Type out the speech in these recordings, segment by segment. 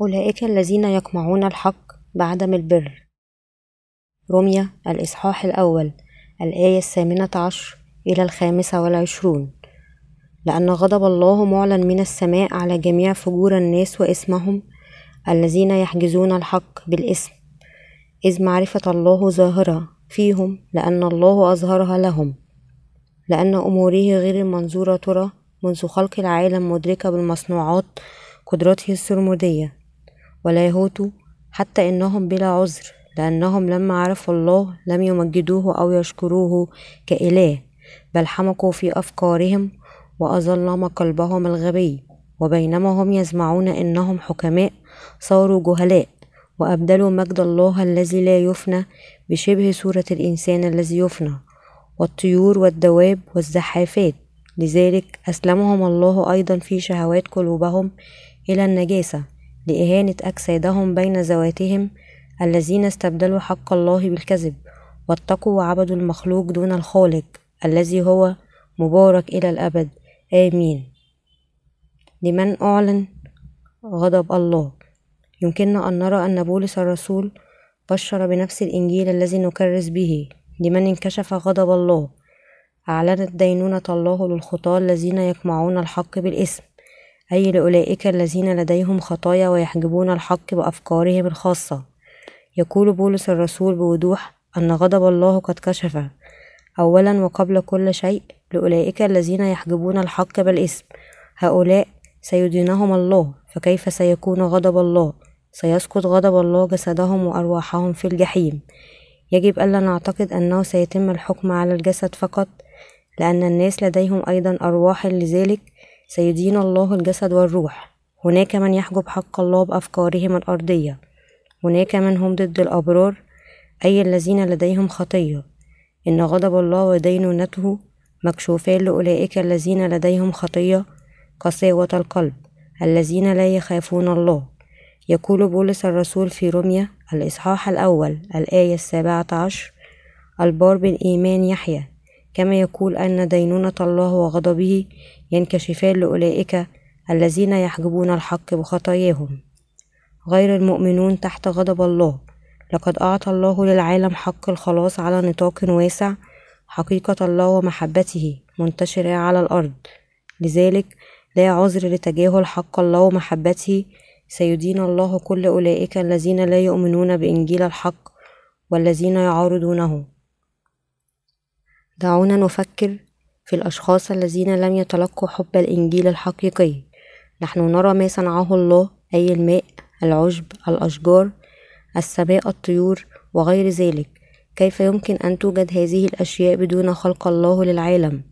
أولئك الذين يقمعون الحق بعدم البر. رمية الإصحاح الأول الآية الثامنة عشر إلى الخامسة والعشرون. لأن غضب الله معلن من السماء على جميع فجور الناس وإسمهم الذين يحجزون الحق بالإسم. إذ معرفة الله ظاهرة فيهم لأن الله أظهرها لهم. لأن أموره غير المنظورة ترى منذ خلق العالم مدركة بالمصنوعات قدرته السرمدية. ولاهوت حتى إنهم بلا عذر لأنهم لما عرفوا الله لم يمجدوه أو يشكروه كإله بل حمقوا في أفكارهم وأظلم قلبهم الغبي. وبينما هم يسمعون إنهم حكماء صاروا جهلاء وأبدلوا مجد الله الذي لا يفنى بشبه صورة الإنسان الذي يفنى والطيور والدواب والزحافات. لذلك أسلمهم الله أيضا في شهوات قلوبهم إلى النجاسة. لإهانة أجسادهم بين ذواتهم الذين استبدلوا حق الله بالكذب واتقوا وعبدوا المخلوق دون الخالق الذي هو مبارك إلى الأبد. آمين. لمن أعلن غضب الله. يمكننا أن نرى أن بولس الرسول بشر بنفس الإنجيل الذي نكرس به. لمن انكشف غضب الله. أعلنت دينونة الله للخطاة الذين يقمعون الحق بالإسم. أي لأولئك الذين لديهم خطايا ويحجبون الحق بأفكارهم الخاصة. يقول بولس الرسول بوضوح أن غضب الله قد كشف أولا وقبل كل شيء لأولئك الذين يحجبون الحق بالإسم هؤلاء سيدينهم الله فكيف سيكون غضب الله؟ سيسقط غضب الله جسدهم وأرواحهم في الجحيم. يجب ألا نعتقد أنه سيتم الحكم على الجسد فقط لأن الناس لديهم أيضا أرواح لذلك سيدين الله الجسد والروح. هناك من يحجب حق الله بأفكارهم الأرضية. هناك من هم ضد الأبرار أي الذين لديهم خطية. إن غضب الله ودينونته مكشوفان لأولئك الذين لديهم خطية قساوة القلب الذين لا يخافون الله. يقول بولس الرسول في روميا الإصحاح الأول الآية السابعة عشر البار بالإيمان يحيى كما يقول أن دينونة الله وغضبه ينكشفان لأولئك الذين يحجبون الحق بخطاياهم. غير المؤمنون تحت غضب الله. لقد أعطى الله للعالم حق الخلاص على نطاق واسع حقيقة الله ومحبته منتشرة على الأرض. لذلك لا عذر لتجاهل حق الله ومحبته. سيدين الله كل أولئك الذين لا يؤمنون بإنجيل الحق والذين يعارضونه. دعونا نفكر في الأشخاص الذين لم يتلقوا حب الإنجيل الحقيقي. نحن نرى ما صنعه الله أي الماء العشب الأشجار السماء الطيور وغير ذلك. كيف يمكن أن توجد هذه الأشياء بدون خلق الله للعالم؟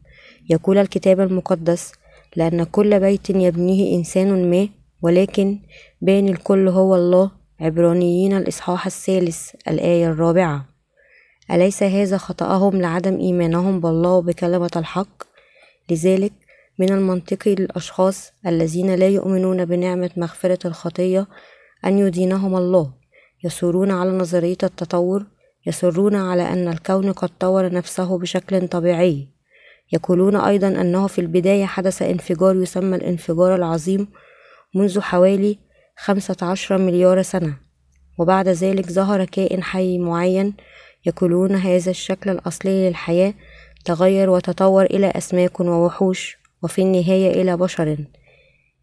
يقول الكتاب المقدس لأن كل بيت يبنيه إنسان ما ولكن باني الكل هو الله. عبرانيين الإصحاح الثالث الآية الرابعة. أليس هذا خطأهم لعدم إيمانهم بالله وبكلمة الحق؟ لذلك من المنطقي للأشخاص الذين لا يؤمنون بنعمة مغفرة الخطية أن يدينهم الله يصرون على نظرية التطور يصرون على أن الكون قد طور نفسه بشكل طبيعي. يقولون أيضا أنه في البداية حدث انفجار يسمى الانفجار العظيم منذ حوالي خمسة عشر مليار سنة وبعد ذلك ظهر كائن حي معين يقولون هذا الشكل الأصلي للحياة تغير وتطور إلى أسماك ووحوش وفي النهاية إلى بشر.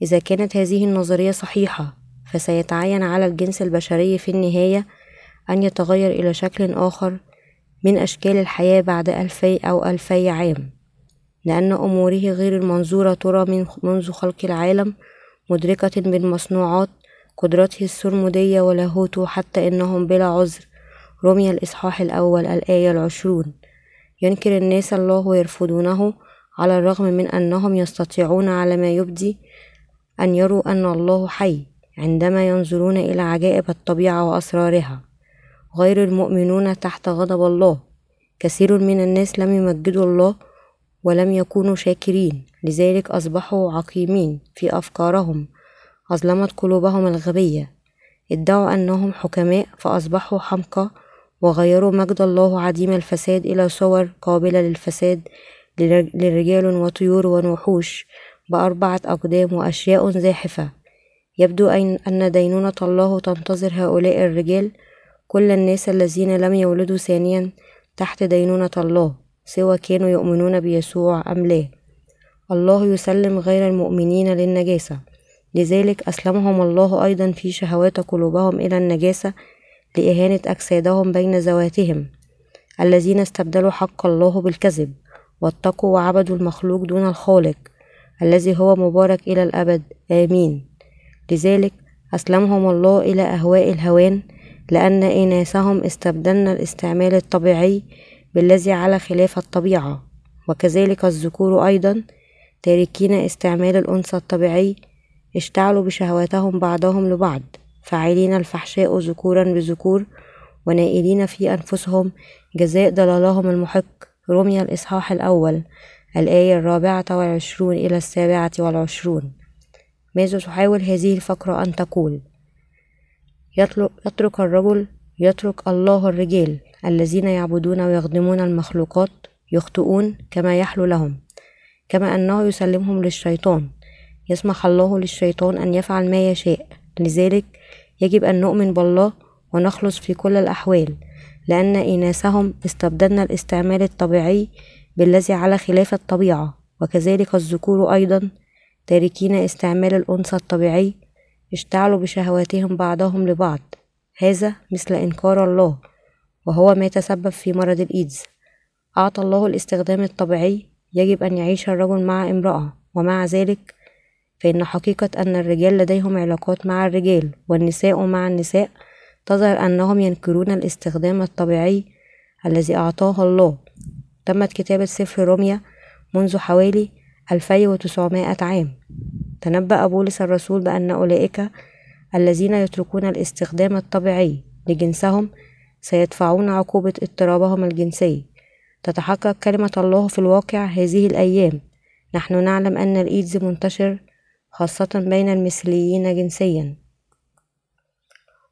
إذا كانت هذه النظرية صحيحة فسيتعين على الجنس البشري في النهاية أن يتغير إلى شكل آخر من أشكال الحياة بعد ألفي أو ألفي عام لأن أموره غير المنظورة ترى من منذ خلق العالم مدركة بالمصنوعات قدرته السرمدية ولاهوته حتى إنهم بلا عذر. رمي الإصحاح الأول الآية العشرون. ينكر الناس الله ويرفضونه على الرغم من أنهم يستطيعون على ما يبدي أن يروا أن الله حي عندما ينظرون إلى عجائب الطبيعة وأسرارها. غير المؤمنون تحت غضب الله. كثير من الناس لم يمجدوا الله ولم يكونوا شاكرين. لذلك أصبحوا عقيمين في أفكارهم. أظلمت قلوبهم الغبية. ادعوا أنهم حكماء فأصبحوا حمقى وغيروا مجد الله عديم الفساد إلى صور قابلة للفساد لرجال وطيور ووحوش بأربعة أقدام وأشياء زاحفة. يبدو أن دينونة الله تنتظر هؤلاء الرجال كل الناس الذين لم يولدوا ثانيا تحت دينونة الله سواء كانوا يؤمنون بيسوع أم لا. الله يسلم غير المؤمنين للنجاسة. لذلك أسلمهم الله أيضا في شهوات قلوبهم إلى النجاسة لإهانة أجسادهم بين ذواتهم الذين استبدلوا حق الله بالكذب واتقوا وعبدوا المخلوق دون الخالق الذي هو مبارك إلى الأبد. آمين. لذلك أسلمهم الله إلى أهواء الهوان لأن إناثهم استبدلنا الاستعمال الطبيعي بالذي على خلاف الطبيعة. وكذلك الذكور أيضا تاركين استعمال الأنثى الطبيعي اشتعلوا بشهواتهم بعضهم لبعض. فاعلين الفحشاء ذكورا بذكور ونائلين في أنفسهم جزاء ضلالهم المحق. رمي الإصحاح الأول الآية الرابعة والعشرون إلى السابعة والعشرون. ماذا تحاول هذه الفقرة أن تقول؟ يترك الرجل يترك الله الرجال الذين يعبدون ويخدمون المخلوقات يخطئون كما يحلو لهم كما أنه يسلمهم للشيطان. يسمح الله للشيطان أن يفعل ما يشاء. لذلك يجب أن نؤمن بالله ونخلص في كل الأحوال لأن إناثهم استبدلنا الاستعمال الطبيعي بالذي على خلاف الطبيعة وكذلك الذكور أيضا تاركين استعمال الأنثى الطبيعي اشتعلوا بشهواتهم بعضهم لبعض. هذا مثل إنكار الله وهو ما يتسبب في مرض الإيدز. أعطى الله الاستخدام الطبيعي يجب أن يعيش الرجل مع امرأة ومع ذلك فإن حقيقة أن الرجال لديهم علاقات مع الرجال والنساء مع النساء تظهر أنهم ينكرون الاستخدام الطبيعي الذي أعطاه الله. تمت كتابة سفر روميا منذ حوالي ألفي وتسعمائة عام. تنبأ بولس الرسول بأن أولئك الذين يتركون الاستخدام الطبيعي لجنسهم سيدفعون عقوبة اضطرابهم الجنسي. تتحقق كلمة الله في الواقع هذه الأيام. نحن نعلم أن الإيدز منتشر خاصة بين المثليين جنسيا.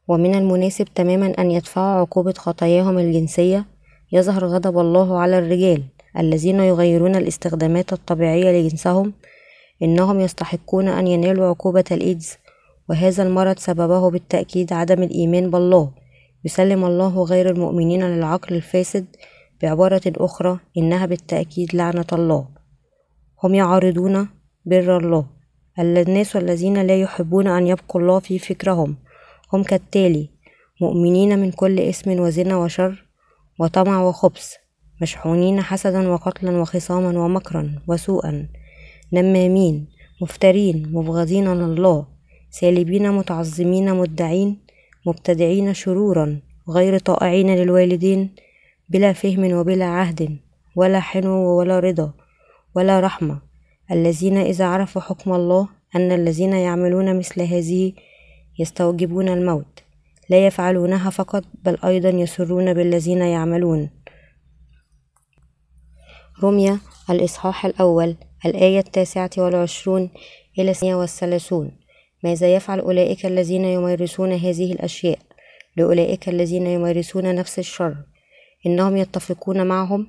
ومن المناسب تماما أن يدفعوا عقوبة خطاياهم الجنسية يظهر غضب الله على الرجال الذين يغيرون الاستخدامات الطبيعية لجنسهم إنهم يستحقون أن ينالوا عقوبة الإيدز. وهذا المرض سببه بالتأكيد عدم الإيمان بالله. يسلم الله غير المؤمنين للعقل الفاسد بعبارة أخرى إنها بالتأكيد لعنة الله. هم يعارضون بر الله. الناس الذين لا يحبون أن يبقوا الله في فكرهم. هم كالتالي مؤمنين من كل اسم وزنا وشر وطمع وخبث مشحونين حسدا وقتلا وخصاما ومكرا وسوءا نمامين مفترين مبغضين لله سالبين متعظمين مدعين مبتدعين شرورا غير طائعين للوالدين بلا فهم وبلا عهد ولا حنو ولا رضا ولا رحمة. الذين إذا عرفوا حكم الله أن الذين يعملون مثل هذه يستوجبون الموت لا يفعلونها فقط بل أيضا يسرون بالذين يعملون. رمية الإصحاح الأول الآية التاسعة والعشرون إلى الثانية والثلاثون. ماذا يفعل أولئك الذين يمارسون هذه الأشياء؟ لأولئك الذين يمارسون نفس الشر. إنهم يتفقون معهم.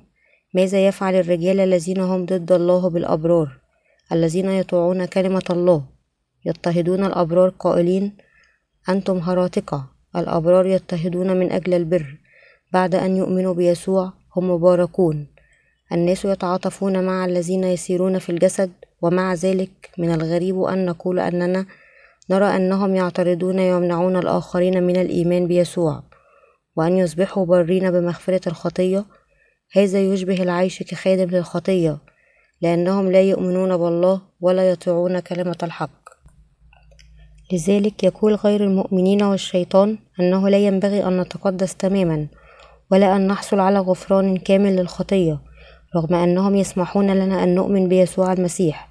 ماذا يفعل الرجال الذين هم ضد الله بالأبرار؟ الذين يطوعون كلمة الله يضطهدون الأبرار قائلين أنتم هراطقة الأبرار يضطهدون من أجل البر. بعد أن يؤمنوا بيسوع هم مباركون. الناس يتعاطفون مع الذين يسيرون في الجسد ومع ذلك من الغريب أن نقول أننا نرى أنهم يعترضون ويمنعون الآخرين من الإيمان بيسوع وأن يصبحوا بارين بمغفرة الخطية. هذا يشبه العيش كخادم للخطية. لأنهم لا يؤمنون بالله ولا يطيعون كلمة الحق. لذلك يقول غير المؤمنين والشيطان أنه لا ينبغي أن نتقدس تماما ولا أن نحصل على غفران كامل للخطية رغم أنهم يسمحون لنا أن نؤمن بيسوع المسيح.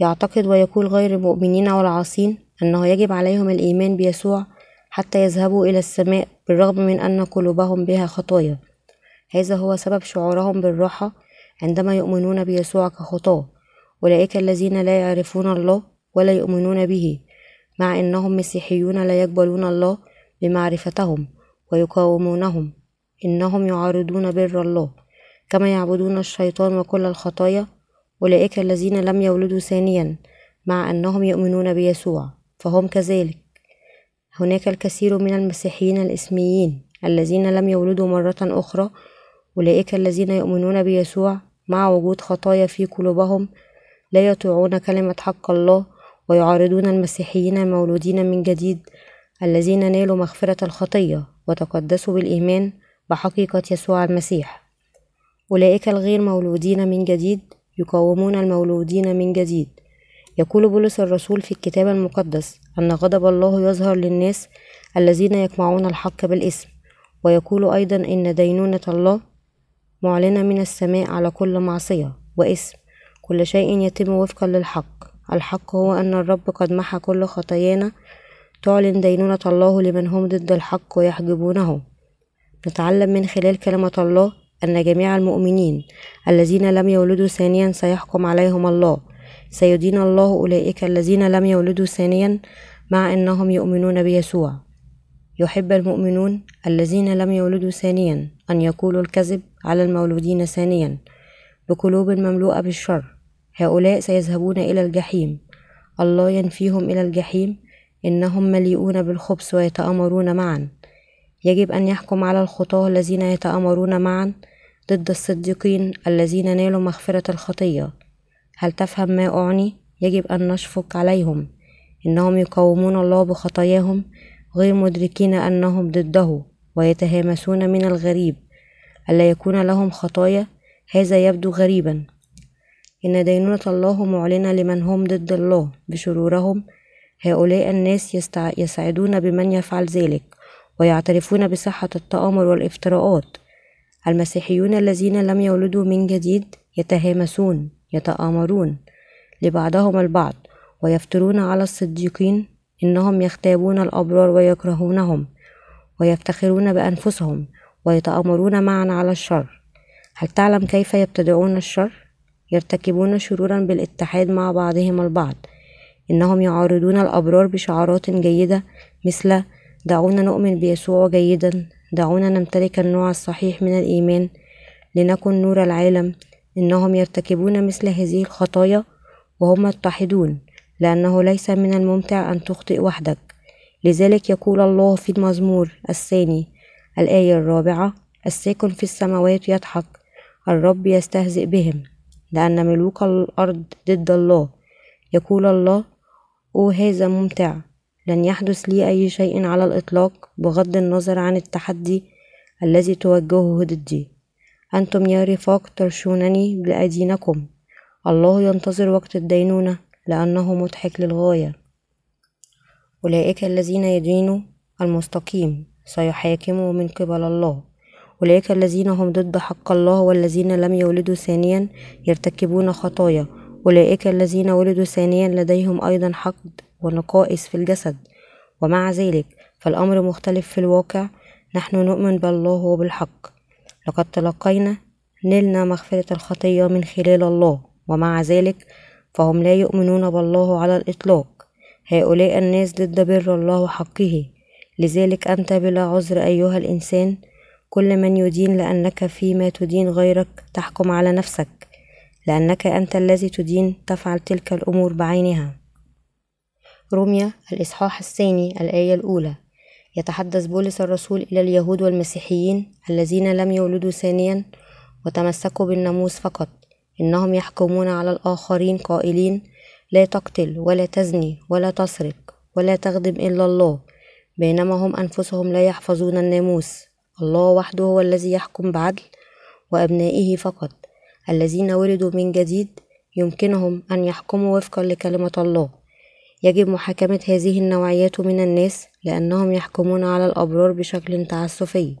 يعتقد ويقول غير المؤمنين والعاصين أنه يجب عليهم الإيمان بيسوع حتى يذهبوا إلى السماء بالرغم من أن قلوبهم بها خطايا. هذا هو سبب شعورهم بالراحة عندما يؤمنون بيسوع كخطاة أولئك الذين لا يعرفون الله ولا يؤمنون به مع أنهم مسيحيون لا يقبلون الله بمعرفتهم ويقاومونهم إنهم يعارضون بر الله كما يعبدون الشيطان وكل الخطايا أولئك الذين لم يولدوا ثانيا مع أنهم يؤمنون بيسوع فهم كذلك. هناك الكثير من المسيحيين الإسميين الذين لم يولدوا مرة أخرى أولئك الذين يؤمنون بيسوع مع وجود خطايا في قلوبهم لا يطيعون كلمة حق الله ويعارضون المسيحيين المولودين من جديد الذين نالوا مغفرة الخطية وتقدسوا بالإيمان بحقيقة يسوع المسيح. أولئك الغير مولودين من جديد يقاومون المولودين من جديد. يقول بولس الرسول في الكتاب المقدس أن غضب الله يظهر للناس الذين يقمعون الحق بالاسم ويقول أيضا إن دينونة الله معلنة من السماء على كل معصية واسم. كل شيء يتم وفقا للحق. الحق هو أن الرب قد محى كل خطايانا. تعلن دينونة الله لمن هم ضد الحق ويحجبونه. نتعلم من خلال كلمة الله أن جميع المؤمنين الذين لم يولدوا ثانيا سيحكم عليهم الله. سيدين الله أولئك الذين لم يولدوا ثانيا مع أنهم يؤمنون بيسوع. يحب المؤمنون الذين لم يولدوا ثانيا أن يقولوا الكذب على المولودين ثانيا بقلوب مملوءة بالشر. هؤلاء سيذهبون إلى الجحيم. الله ينفيهم إلى الجحيم. إنهم مليئون بالخبث ويتآمرون معا. يجب أن يحكم على الخطاة الذين يتآمرون معا ضد الصديقين الذين نالوا مغفرة الخطية. هل تفهم ما أعني؟ يجب أن نشفق عليهم. إنهم يقاومون الله بخطاياهم. غير مدركين أنهم ضده ويتهامسون من الغريب. ألا يكون لهم خطايا؟ هذا يبدو غريبا. إن دينونة الله معلنة لمن هم ضد الله بشرورهم هؤلاء الناس يستع... يسعدون بمن يفعل ذلك ويعترفون بصحة التآمر والافتراءات. المسيحيون الذين لم يولدوا من جديد يتهامسون يتآمرون لبعضهم البعض ويفترون على الصديقين إنهم يغتابون الأبرار ويكرهونهم ويفتخرون بأنفسهم ويتآمرون معا على الشر. هل تعلم كيف يبتدعون الشر؟ يرتكبون شرورا بالاتحاد مع بعضهم البعض. إنهم يعارضون الأبرار بشعارات جيدة مثل دعونا نؤمن بيسوع جيدا دعونا نمتلك النوع الصحيح من الإيمان لنكن نور العالم. إنهم يرتكبون مثل هذه الخطايا وهم متحدون. لأنه ليس من الممتع أن تخطئ وحدك. لذلك يقول الله في المزمور الثاني الآية الرابعة الساكن في السماوات يضحك الرب يستهزئ بهم لأن ملوك الأرض ضد الله. يقول الله أو هذا ممتع لن يحدث لي أي شيء على الإطلاق بغض النظر عن التحدي الذي توجهه ضدي. أنتم يا رفاق ترشونني بأيدينكم الله ينتظر وقت الدينونة. لأنه مضحك للغاية. أولئك الذين يدينوا المستقيم سيحاكموا من قبل الله. أولئك الذين هم ضد حق الله والذين لم يولدوا ثانيا يرتكبون خطايا. أولئك الذين ولدوا ثانيا لديهم أيضا حقد ونقائص في الجسد. ومع ذلك فالأمر مختلف في الواقع. نحن نؤمن بالله وبالحق. لقد تلقينا نلنا مغفرة الخطية من خلال الله. ومع ذلك فهم لا يؤمنون بالله على الإطلاق. هؤلاء الناس ضد بر الله وحقه لذلك أنت بلا عذر أيها الإنسان. كل من يدين لأنك فيما تدين غيرك تحكم على نفسك. لأنك أنت الذي تدين تفعل تلك الأمور بعينها. روميا الإصحاح الثاني الآية الأولى. يتحدث بولس الرسول إلى اليهود والمسيحيين الذين لم يولدوا ثانيا وتمسكوا بالناموس فقط. إنهم يحكمون على الآخرين قائلين لا تقتل ولا تزني ولا تسرق ولا تخدم إلا الله بينما هم أنفسهم لا يحفظون الناموس. الله وحده هو الذي يحكم بعدل وأبنائه فقط. الذين ولدوا من جديد يمكنهم أن يحكموا وفقا لكلمة الله. يجب محاكمة هذه النوعيات من الناس لأنهم يحكمون على الأبرار بشكل تعسفي.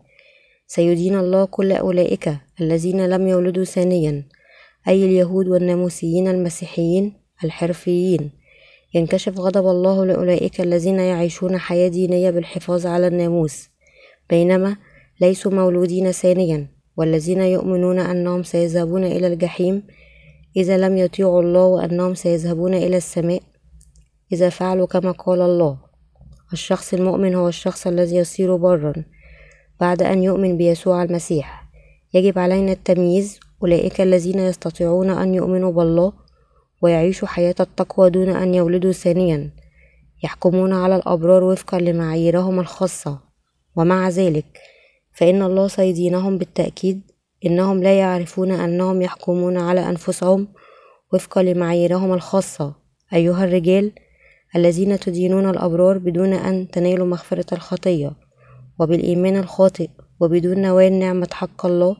سيدين الله كل أولئك الذين لم يولدوا ثانيا. أي اليهود والناموسيين المسيحيين الحرفيين. ينكشف غضب الله لأولئك الذين يعيشون حياة دينية بالحفاظ على الناموس بينما ليسوا مولودين ثانيا والذين يؤمنون أنهم سيذهبون إلى الجحيم إذا لم يطيعوا الله وأنهم سيذهبون إلى السماء إذا فعلوا كما قال الله. الشخص المؤمن هو الشخص الذي يصير برا بعد أن يؤمن بيسوع المسيح. يجب علينا التمييز أولئك الذين يستطيعون أن يؤمنوا بالله ويعيشوا حياة التقوى دون أن يولدوا ثانيا يحكمون على الأبرار وفقا لمعاييرهم الخاصة. ومع ذلك فإن الله سيدينهم بالتأكيد إنهم لا يعرفون أنهم يحكمون على أنفسهم وفقا لمعاييرهم الخاصة. أيها الرجال الذين تدينون الأبرار بدون أن تنالوا مغفرة الخطية وبالإيمان الخاطئ وبدون نوال نعمة حق الله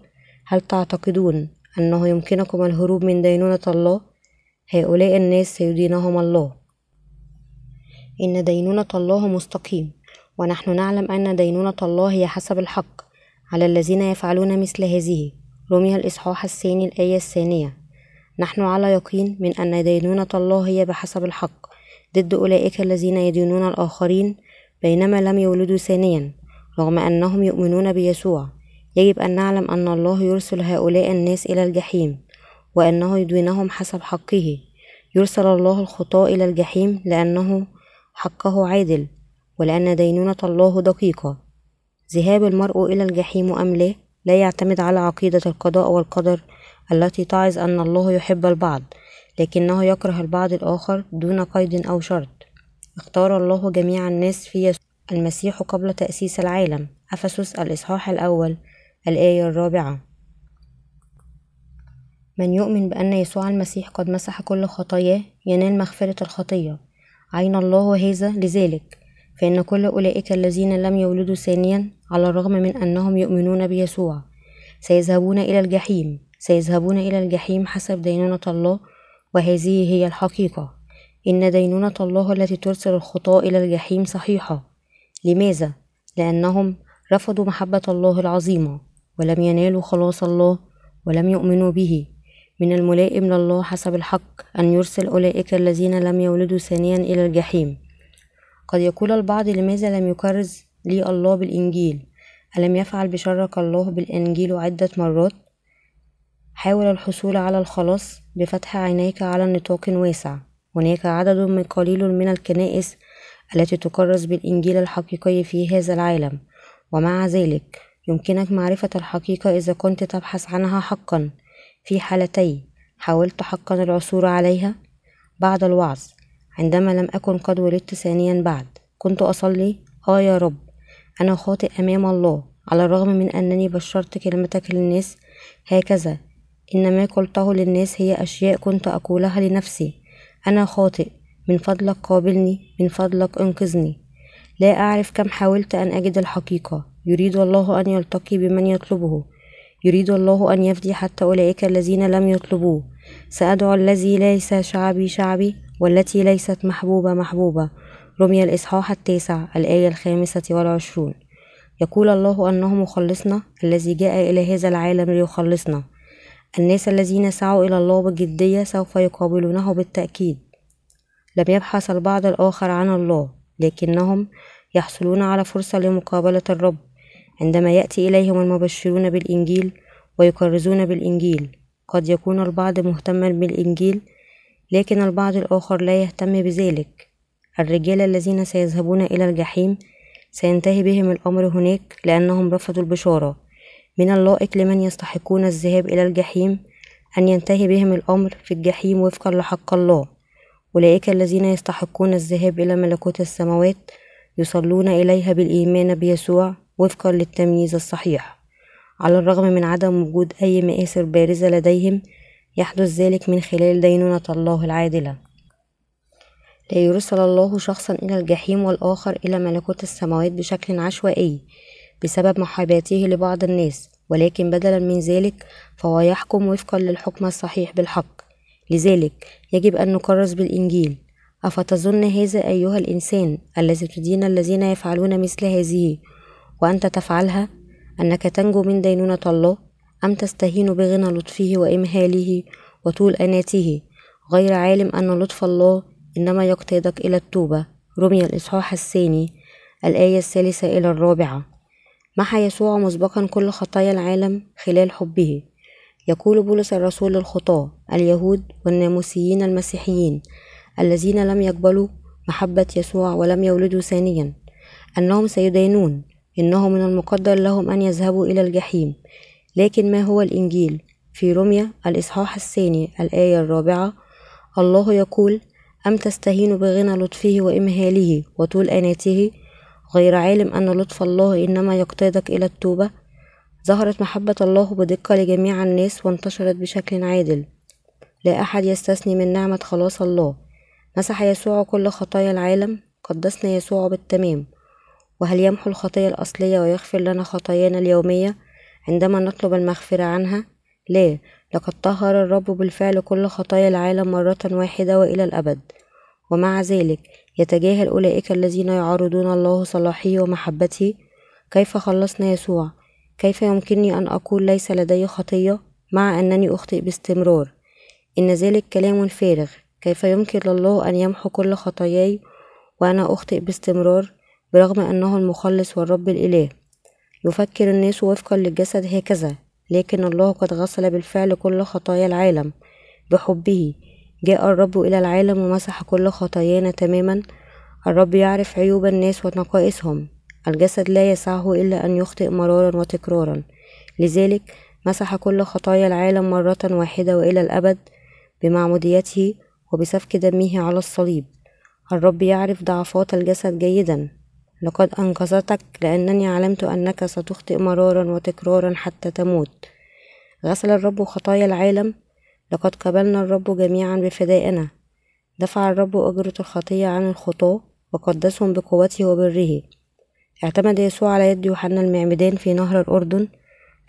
هل تعتقدون أنه يمكنكم الهروب من دينونة الله؟ هؤلاء الناس سيدينهم الله. إن دينونة الله مستقيم ونحن نعلم أن دينونة الله هي حسب الحق على الذين يفعلون مثل هذه. رمي الإصحاح الثاني الآية الثانية. نحن على يقين من أن دينونة الله هي بحسب الحق ضد أولئك الذين يدينون الآخرين بينما لم يولدوا ثانيا رغم أنهم يؤمنون بيسوع. يجب أن نعلم أن الله يرسل هؤلاء الناس إلى الجحيم وأنه يدينهم حسب حقه. يرسل الله الخطاة إلى الجحيم لأنه حقه عادل ولأن دينونة الله دقيقة. ذهاب المرء إلى الجحيم أم لا لا يعتمد على عقيدة القضاء والقدر التي تعظ أن الله يحب البعض لكنه يكره البعض الآخر دون قيد أو شرط. اختار الله جميع الناس في المسيح قبل تأسيس العالم. أفسس الإصحاح الأول الآية الرابعة. من يؤمن بأن يسوع المسيح قد مسح كل خطاياه ينال مغفرة الخطية. عين الله هذا لذلك فإن كل أولئك الذين لم يولدوا ثانيا على الرغم من أنهم يؤمنون بيسوع سيذهبون إلى الجحيم سيذهبون إلى الجحيم حسب دينونة الله وهذه هي الحقيقة. إن دينونة الله التي ترسل الخطاة إلى الجحيم صحيحة. لماذا؟ لأنهم رفضوا محبة الله العظيمة. ولم ينالوا خلاص الله ولم يؤمنوا به. من الملائم لله حسب الحق أن يرسل أولئك الذين لم يولدوا ثانيا إلى الجحيم. قد يقول البعض لماذا لم يكرز لي الله بالإنجيل؟ ألم يفعل بشرك الله بالإنجيل عدة مرات؟ حاول الحصول على الخلاص بفتح عينيك على نطاق واسع. هناك عدد من قليل من الكنائس التي تكرس بالإنجيل الحقيقي في هذا العالم. ومع ذلك يمكنك معرفة الحقيقة إذا كنت تبحث عنها حقا. في حالتي حاولت حقا العثور عليها؟ بعد الوعظ عندما لم أكن قد ولدت ثانيا بعد كنت أصلي؟ آه يا رب. أنا خاطئ أمام الله على الرغم من أنني بشرت كلمتك للناس. هكذا. إن ما قلته للناس هي أشياء كنت أقولها لنفسي. أنا خاطئ. من فضلك قابلني من فضلك أنقذني. لا أعرف كم حاولت أن أجد الحقيقة. يريد الله أن يلتقي بمن يطلبه. يريد الله أن يفدي حتى أولئك الذين لم يطلبوه. سأدعو الذي ليس شعبي شعبي والتي ليست محبوبة محبوبة. رمي الإصحاح التاسع الآية الخامسة والعشرون. يقول الله أنه مخلصنا الذي جاء إلى هذا العالم ليخلصنا. الناس الذين سعوا إلى الله بجدية سوف يقابلونه بالتأكيد. لم يبحث البعض الآخر عن الله لكنهم يحصلون على فرصة لمقابلة الرب. عندما يأتي إليهم المبشرون بالإنجيل ويكرزون بالإنجيل. قد يكون البعض مهتما بالإنجيل لكن البعض الآخر لا يهتم بذلك. الرجال الذين سيذهبون إلى الجحيم سينتهي بهم الأمر هناك لأنهم رفضوا البشارة. من اللائق لمن يستحقون الذهاب إلى الجحيم أن ينتهي بهم الأمر في الجحيم وفقا لحق الله. أولئك الذين يستحقون الذهاب إلى ملكوت السماوات يصلون إليها بالإيمان بيسوع وفقا للتمييز الصحيح. على الرغم من عدم وجود أي مآثر بارزة لديهم يحدث ذلك من خلال دينونة الله العادلة. لا يرسل الله شخصا إلى الجحيم والآخر إلى ملكوت السماوات بشكل عشوائي بسبب محاباته لبعض الناس ولكن بدلا من ذلك فهو يحكم وفقا للحكم الصحيح بالحق. لذلك يجب أن نكرس بالإنجيل. أفتظن هذا أيها الإنسان الذي تدين الذين يفعلون مثل هذه؟ وأنت تفعلها أنك تنجو من دينونة الله أم تستهين بغنى لطفه وإمهاله وطول أناته. غير عالم أن لطف الله إنما يقتادك إلى التوبة. رمي الإصحاح الثاني الآية الثالثة إلى الرابعة. محى يسوع مسبقا كل خطايا العالم خلال حبه. يقول بولس الرسول للخطاة اليهود والناموسيين المسيحيين الذين لم يقبلوا محبة يسوع ولم يولدوا ثانيا أنهم سيدينون. إنه من المقدر لهم أن يذهبوا إلى الجحيم. لكن ما هو الإنجيل؟ في رمية الإصحاح الثاني الآية الرابعة الله يقول أم تستهين بغنى لطفه وإمهاله وطول أناته؟ غير عالم أن لطف الله إنما يقتادك إلى التوبة؟ ظهرت محبة الله بدقة لجميع الناس وانتشرت بشكل عادل. لا أحد يستثني من نعمة خلاص الله. مسح يسوع كل خطايا العالم. قدسنا يسوع بالتمام. وهل يمحو الخطية الأصلية ويغفر لنا خطايانا اليومية عندما نطلب المغفرة عنها؟ لا لقد طهر الرب بالفعل كل خطايا العالم مرة واحدة وإلى الأبد. ومع ذلك يتجاهل أولئك الذين يعارضون الله صلاحه ومحبته. كيف خلصنا يسوع؟ كيف يمكنني أن أقول ليس لدي خطية مع أنني أخطئ باستمرار؟ إن ذلك كلام فارغ. كيف يمكن لله أن يمحو كل خطاياي وأنا أخطئ باستمرار؟ برغم أنه المخلص والرب الإله. يفكر الناس وفقا للجسد هكذا لكن الله قد غسل بالفعل كل خطايا العالم بحبه. جاء الرب إلى العالم ومسح كل خطايانا تماما. الرب يعرف عيوب الناس ونقائصهم. الجسد لا يسعه إلا أن يخطئ مرارا وتكرارا. لذلك مسح كل خطايا العالم مرة واحدة وإلى الأبد بمعموديته وبسفك دمه على الصليب. الرب يعرف ضعفات الجسد جيدا. لقد أنقذتك لأنني علمت أنك ستخطئ مرارا وتكرارا حتى تموت. غسل الرب خطايا العالم. لقد قبلنا الرب جميعا بفدائنا. دفع الرب أجرة الخطية عن الخطاة وقدسهم بقوته وبره. اعتمد يسوع على يد يوحنا المعمدان في نهر الأردن.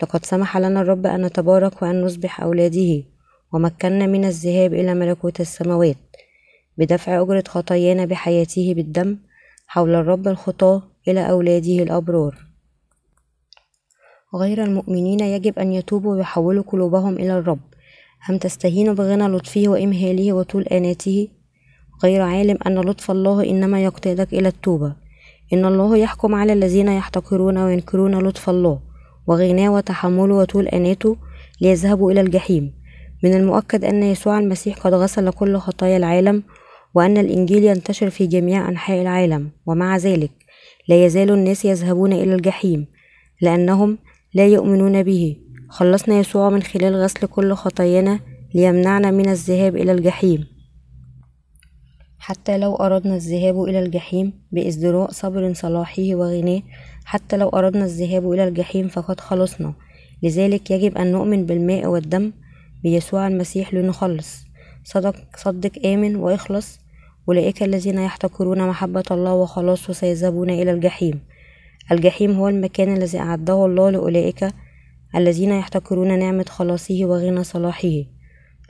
لقد سمح لنا الرب أن نتبارك وأن نصبح أولاده. ومكننا من الذهاب إلى ملكوت السماوات. بدفع أجرة خطايانا بحياته بالدم. حول الرب الخطاة إلى أولاده الأبرار. غير المؤمنين يجب أن يتوبوا ويحولوا قلوبهم إلى الرب. أم تستهين بغنى لطفه وإمهاله وطول آناته؟ غير عالم أن لطف الله إنما يقتادك إلى التوبة. إن الله يحكم على الذين يحتقرون وينكرون لطف الله. وغناه وتحمله وطول آناته ليذهبوا إلى الجحيم. من المؤكد أن يسوع المسيح قد غسل كل خطايا العالم وأن الإنجيل ينتشر في جميع أنحاء العالم ومع ذلك لا يزال الناس يذهبون إلى الجحيم لأنهم لا يؤمنون به. خلصنا يسوع من خلال غسل كل خطايانا ليمنعنا من الذهاب إلى الجحيم. حتى لو أردنا الذهاب إلى الجحيم بإزدراء صبر صلاحه وغناه حتى لو أردنا الذهاب إلى الجحيم فقد خلصنا. لذلك يجب أن نؤمن بالماء والدم بيسوع المسيح لنخلص. صدق صدق آمن وإخلص. أولئك الذين يحتقرون محبة الله وخلاصه سيذهبون إلى الجحيم. الجحيم هو المكان الذي أعده الله لأولئك الذين يحتقرون نعمة خلاصه وغنى صلاحه.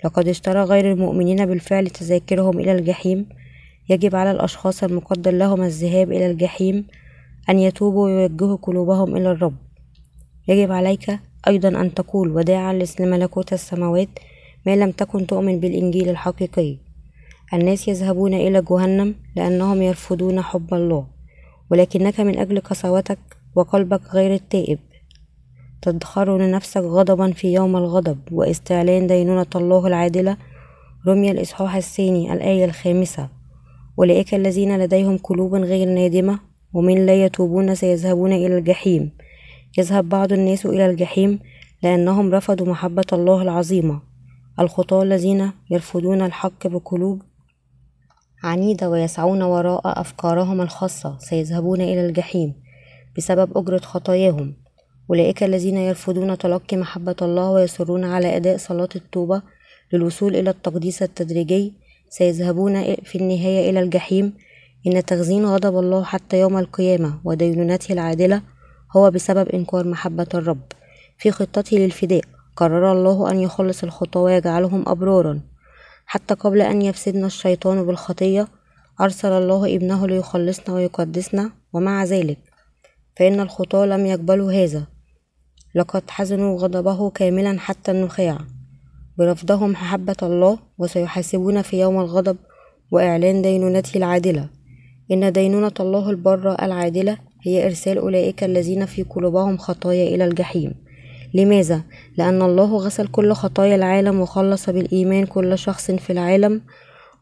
لقد اشترى غير المؤمنين بالفعل تذاكرهم إلى الجحيم. يجب على الأشخاص المقدر لهم الذهاب إلى الجحيم أن يتوبوا ويوجهوا قلوبهم إلى الرب. يجب عليك أيضا أن تقول وداعا لملكوت السماوات ما لم تكن تؤمن بالإنجيل الحقيقي. الناس يذهبون إلى جهنم لأنهم يرفضون حب الله. ولكنك من أجل قساوتك وقلبك غير التائب. تدخر لنفسك غضبا في يوم الغضب واستعلان دينونة الله العادلة. رمي الإصحاح الثاني الآية الخامسة. أولئك الذين لديهم قلوب غير نادمة ومن لا يتوبون سيذهبون إلى الجحيم. يذهب بعض الناس إلى الجحيم لأنهم رفضوا محبة الله العظيمة. الخطاة الذين يرفضون الحق بقلوب عنيدة ويسعون وراء أفكارهم الخاصة سيذهبون إلى الجحيم بسبب أجرة خطاياهم. أولئك الذين يرفضون تلقي محبة الله ويصرون على أداء صلاة التوبة للوصول إلى التقديس التدريجي. سيذهبون في النهاية إلى الجحيم. إن تخزين غضب الله حتى يوم القيامة ودينونته العادلة هو بسبب إنكار محبة الرب. في خطته للفداء قرر الله أن يخلص الخطاة ويجعلهم أبرارا. حتى قبل أن يفسدنا الشيطان بالخطية أرسل الله ابنه ليخلصنا ويقدسنا ومع ذلك فإن الخطاة لم يقبلوا هذا. لقد حزنوا غضبه كاملا حتى النخاع. برفضهم محبة الله وسيحاسبون في يوم الغضب وإعلان دينونته العادلة. إن دينونة الله البرة العادلة هي إرسال أولئك الذين في قلوبهم خطايا إلى الجحيم. لماذا؟ لأن الله غسل كل خطايا العالم وخلص بالإيمان كل شخص في العالم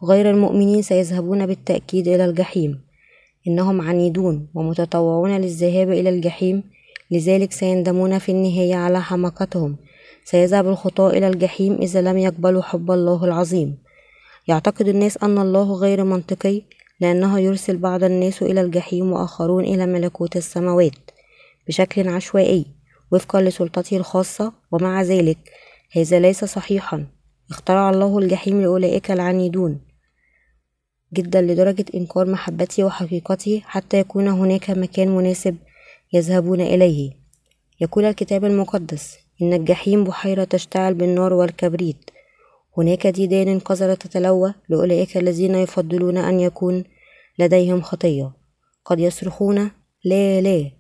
غير المؤمنين سيذهبون بالتأكيد إلى الجحيم. إنهم عنيدون ومتطوعون للذهاب إلى الجحيم لذلك سيندمون في النهاية على حماقتهم سيذهب الخطاة إلى الجحيم إذا لم يقبلوا حب الله العظيم. يعتقد الناس أن الله غير منطقي لأنه يرسل بعض الناس إلى الجحيم وآخرون إلى ملكوت السماوات بشكل عشوائي. وفقا لسلطته الخاصة ومع ذلك هذا ليس صحيحا. اخترع الله الجحيم لأولئك العنيدون جدا لدرجة إنكار محبته وحقيقته حتى يكون هناك مكان مناسب يذهبون إليه. يقول الكتاب المقدس إن الجحيم بحيرة تشتعل بالنار والكبريت. هناك ديدان قذرة تتلوى لأولئك الذين يفضلون أن يكون لديهم خطية. قد يصرخون لا لا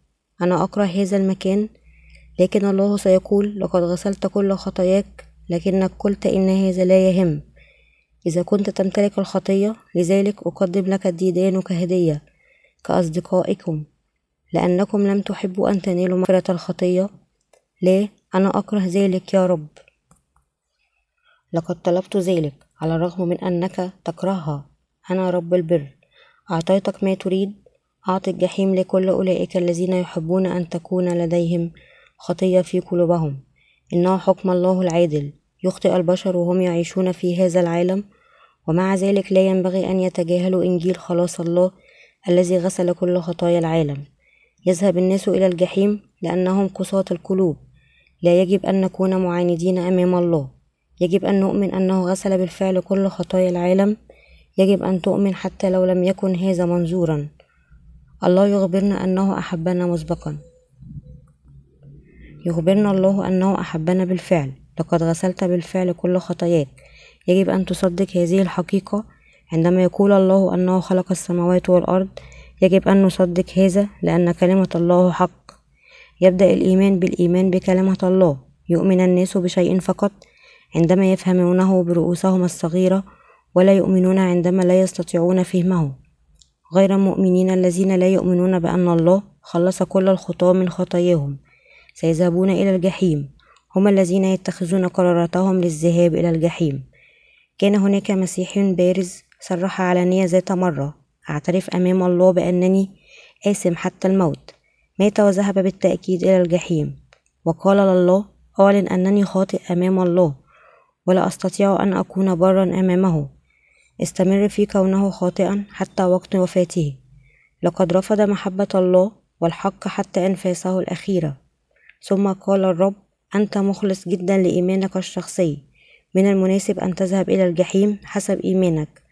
أنا أكره هذا المكان لكن الله سيقول لقد غسلت كل خطاياك لكنك قلت إن هذا لا يهم. إذا كنت تمتلك الخطية لذلك أقدم لك الديدان كهدية كأصدقائكم. لأنكم لم تحبوا أن تنالوا مغفرة الخطية. لا أنا أكره ذلك يا رب. لقد طلبت ذلك على الرغم من أنك تكرهها. أنا رب البر. أعطيتك ما تريد. أعط الجحيم لكل أولئك الذين يحبون أن تكون لديهم خطية في قلوبهم. إنه حكم الله العادل يخطئ البشر وهم يعيشون في هذا العالم ومع ذلك لا ينبغي أن يتجاهلوا إنجيل خلاص الله الذي غسل كل خطايا العالم. يذهب الناس إلى الجحيم لأنهم قساة القلوب. لا يجب أن نكون معاندين أمام الله. يجب أن نؤمن أنه غسل بالفعل كل خطايا العالم. يجب أن تؤمن حتى لو لم يكن هذا منظورا. الله يخبرنا أنه أحبنا مسبقا. يخبرنا الله أنه أحبنا بالفعل. لقد غسلت بالفعل كل خطاياك. يجب أن تصدق هذه الحقيقة. عندما يقول الله أنه خلق السماوات والأرض يجب أن نصدق هذا لأن كلمة الله حق. يبدأ الإيمان بالإيمان بكلمة الله. يؤمن الناس بشيء فقط عندما يفهمونه برؤوسهم الصغيرة ولا يؤمنون عندما لا يستطيعون فهمه. غير المؤمنين الذين لا يؤمنون بأن الله خلص كل الخطاة من خطاياهم. سيذهبون إلى الجحيم. هم الذين يتخذون قراراتهم للذهاب إلى الجحيم. كان هناك مسيحي بارز صرح علانية ذات مرة أعترف أمام الله بأنني آثم حتى الموت. مات وذهب بالتأكيد إلى الجحيم. وقال لله أعلن أنني خاطئ أمام الله ولا أستطيع أن أكون برا أمامه. استمر في كونه خاطئا حتى وقت وفاته. لقد رفض محبة الله والحق حتى أنفاسه الأخيرة. ثم قال الرب أنت مخلص جدا لإيمانك الشخصي. من المناسب أن تذهب إلى الجحيم حسب إيمانك.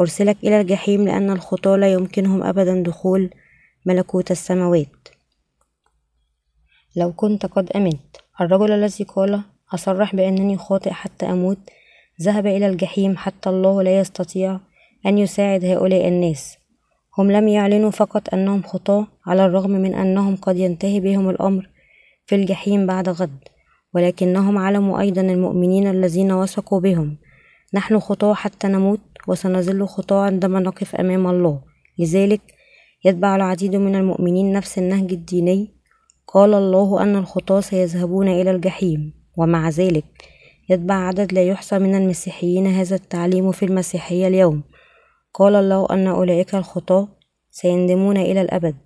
أرسلك إلى الجحيم لأن الخطاة لا يمكنهم أبدا دخول ملكوت السماوات. لو كنت قد أمنت. الرجل الذي قال أصرح بأنني خاطئ حتى أموت. ذهب إلى الجحيم حتى الله لا يستطيع أن يساعد هؤلاء الناس. هم لم يعلنوا فقط أنهم خطاة على الرغم من أنهم قد ينتهي بهم الأمر. في الجحيم بعد غد ولكنهم علموا أيضا المؤمنين الذين وثقوا بهم. نحن خطاة حتى نموت وسنظل خطاة عندما نقف أمام الله. لذلك يتبع العديد من المؤمنين نفس النهج الديني. قال الله أن الخطاة سيذهبون إلى الجحيم ومع ذلك يتبع عدد لا يحصى من المسيحيين هذا التعليم في المسيحية اليوم. قال الله أن أولئك الخطاة سيندمون إلى الأبد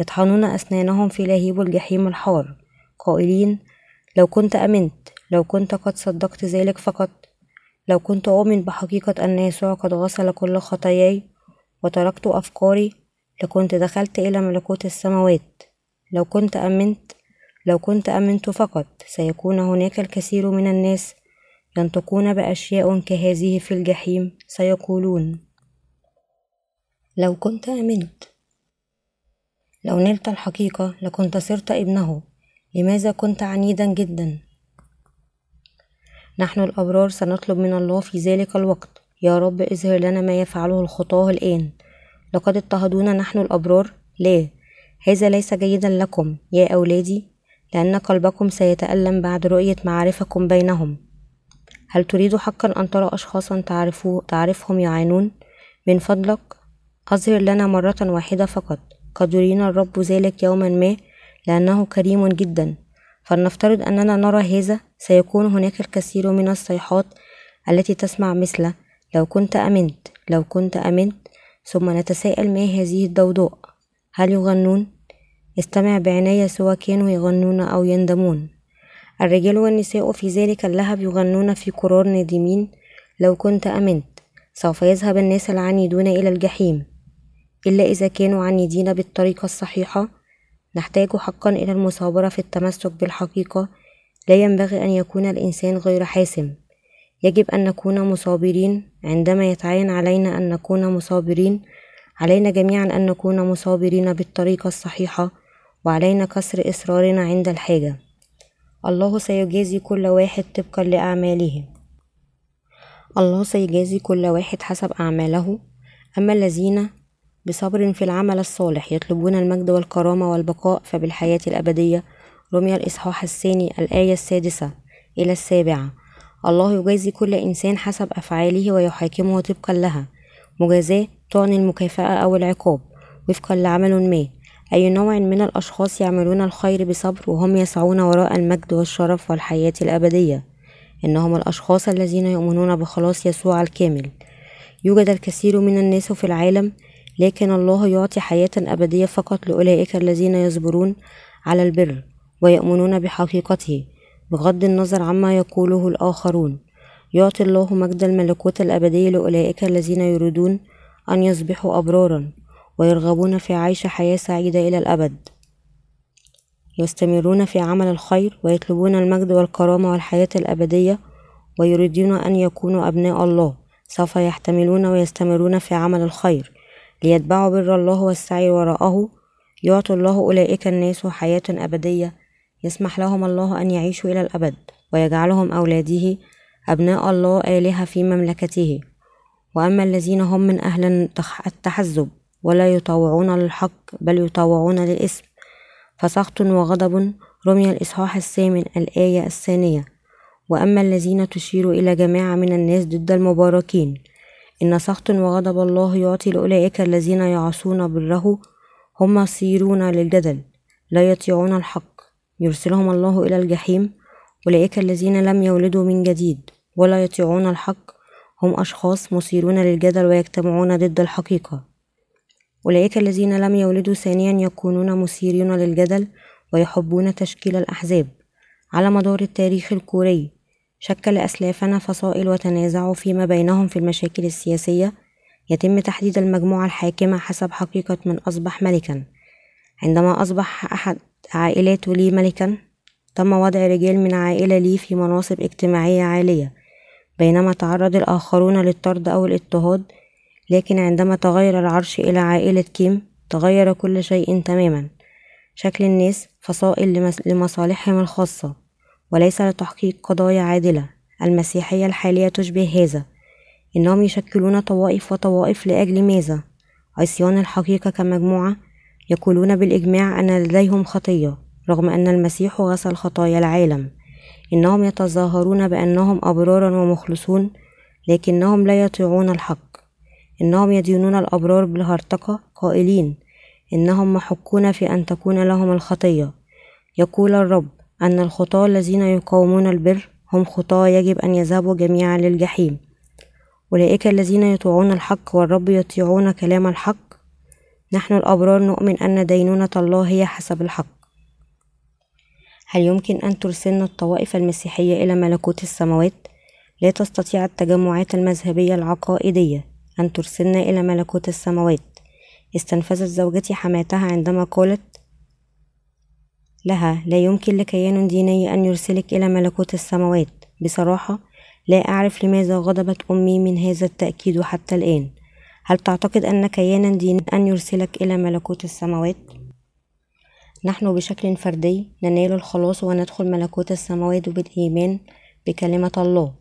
يطحنون أسنانهم في لهيب الجحيم الحار. قائلين لو كنت أمنت لو كنت قد صدقت ذلك فقط لو كنت أؤمن بحقيقة أن يسوع قد غسل كل خطاياي وتركت أفكاري لكنت دخلت إلى ملكوت السماوات. لو كنت أمنت لو كنت أمنت فقط سيكون هناك الكثير من الناس ينطقون بأشياء كهذه في الجحيم سيقولون. لو كنت أمنت لو نلت الحقيقة لكنت صرت ابنه. لماذا كنت عنيدا جدا؟ نحن الأبرار سنطلب من الله في ذلك الوقت. يا رب اظهر لنا ما يفعله الخطاه الآن. لقد اضطهدونا نحن الأبرار. لا هذا ليس جيدا لكم يا أولادي لأن قلبكم سيتألم بعد رؤية معارفكم بينهم. هل تريد حقا أن ترى أشخاصا تعرفو تعرفهم يعانون؟ من فضلك أظهر لنا مرة واحدة فقط. قد يرينا الرب ذلك يوما ما. لأنه كريم جدا. فلنفترض أننا نرى هذا سيكون هناك الكثير من الصيحات التي تسمع مثل لو كنت أمنت لو كنت أمنت ثم نتساءل ما هذه الضوضاء؟ هل يغنون؟ استمع بعناية سواء كانوا يغنون أو يندمون. الرجال والنساء في ذلك اللهب يغنون في قرار نادمين لو كنت أمنت سوف يذهب الناس العنيدون إلى الجحيم إلا إذا كانوا عنيدين بالطريقة الصحيحة نحتاج حقا إلى المثابرة في التمسك بالحقيقة. لا ينبغي أن يكون الإنسان غير حاسم. يجب أن نكون مثابرين عندما يتعين علينا أن نكون مثابرين علينا جميعا أن نكون مثابرين بالطريقة الصحيحة وعلينا كسر إصرارنا عند الحاجة. الله سيجازي كل واحد طبقا لأعماله. الله سيجازي كل واحد حسب أعماله. أما الذين بصبر في العمل الصالح يطلبون المجد والكرامة والبقاء فبالحياة الأبدية. رمي الإصحاح الثاني الآية السادسة إلى السابعة. الله يجازي كل إنسان حسب أفعاله ويحاكمه طبقا لها. مجازاة تعني المكافأة أو العقاب وفقا لعمل ما. أي نوع من الأشخاص يعملون الخير بصبر وهم يسعون وراء المجد والشرف والحياة الأبدية؟ إنهم الأشخاص الذين يؤمنون بخلاص يسوع الكامل. يوجد الكثير من الناس في العالم لكن الله يعطي حياة أبدية فقط لأولئك الذين يصبرون على البر ويؤمنون بحقيقته بغض النظر عما يقوله الآخرون. يعطي الله مجد الملكوت الأبدي لأولئك الذين يريدون أن يصبحوا أبرارا ويرغبون في عيش حياة سعيدة إلى الأبد. يستمرون في عمل الخير ويطلبون المجد والكرامة والحياة الأبدية ويريدون أن يكونوا أبناء الله. سوف يحتملون ويستمرون في عمل الخير. ليتبعوا بر الله والسعي وراءه يعطي الله أولئك الناس حياة أبدية يسمح لهم الله أن يعيشوا إلى الأبد ويجعلهم أولاده أبناء الله آلهة في مملكته. وأما الذين هم من أهل التحزب ولا يطوعون للحق بل يطوعون للإثم فسخط وغضب رمي الإصحاح الثامن الآية الثانية. وأما الذين تشير إلى جماعة من الناس ضد المباركين إن سخط وغضب الله يعطي لأولئك الذين يعصون بره هم يصيرون للجدل لا يطيعون الحق. يرسلهم الله إلى الجحيم أولئك الذين لم يولدوا من جديد ولا يطيعون الحق. هم أشخاص مثيرون للجدل ويجتمعون ضد الحقيقة. أولئك الذين لم يولدوا ثانيا يكونون مثيرين للجدل ويحبون تشكيل الأحزاب. على مدار التاريخ الكوري شكل أسلافنا فصائل وتنازعوا فيما بينهم في المشاكل السياسية. يتم تحديد المجموعة الحاكمة حسب حقيقة من أصبح ملكا. عندما أصبح أحد عائلات لي ملكا تم وضع رجال من عائلة لي في مناصب اجتماعية عالية بينما تعرض الآخرون للطرد أو الاضطهاد. لكن عندما تغير العرش إلى عائلة كيم تغير كل شيء تماما. شكل الناس فصائل لمصالحهم الخاصة. وليس لتحقيق قضايا عادلة. المسيحية الحالية تشبه هذا إنهم يشكلون طوائف وطوائف لأجل ماذا؟ عصيان الحقيقة كمجموعة يقولون بالإجماع أن لديهم خطية رغم أن المسيح غسل خطايا العالم. إنهم يتظاهرون بأنهم أبرارا ومخلصون لكنهم لا يطيعون الحق. إنهم يدينون الأبرار بالهرطقة قائلين إنهم محقون في أن تكون لهم الخطية. يقول الرب أن الخطاة الذين يقاومون البر هم خطاة يجب أن يذهبوا جميعا للجحيم. أولئك الذين يطيعون الحق والرب يطيعون كلام الحق. نحن الأبرار نؤمن أن دينونة الله هي حسب الحق. هل يمكن أن ترسلنا الطوائف المسيحية إلى ملكوت السماوات؟ لا تستطيع التجمعات المذهبية العقائدية أن ترسلنا إلى ملكوت السماوات. استنفذت زوجتي حماتها عندما قالت لها لا يمكن لكيان ديني أن يرسلك إلى ملكوت السماوات بصراحة لا أعرف لماذا غضبت أمي من هذا التأكيد حتى الآن هل تعتقد أن كيانا ديني أن يرسلك إلى ملكوت السماوات؟ نحن بشكل فردي ننال الخلاص وندخل ملكوت السماوات بالإيمان بكلمة الله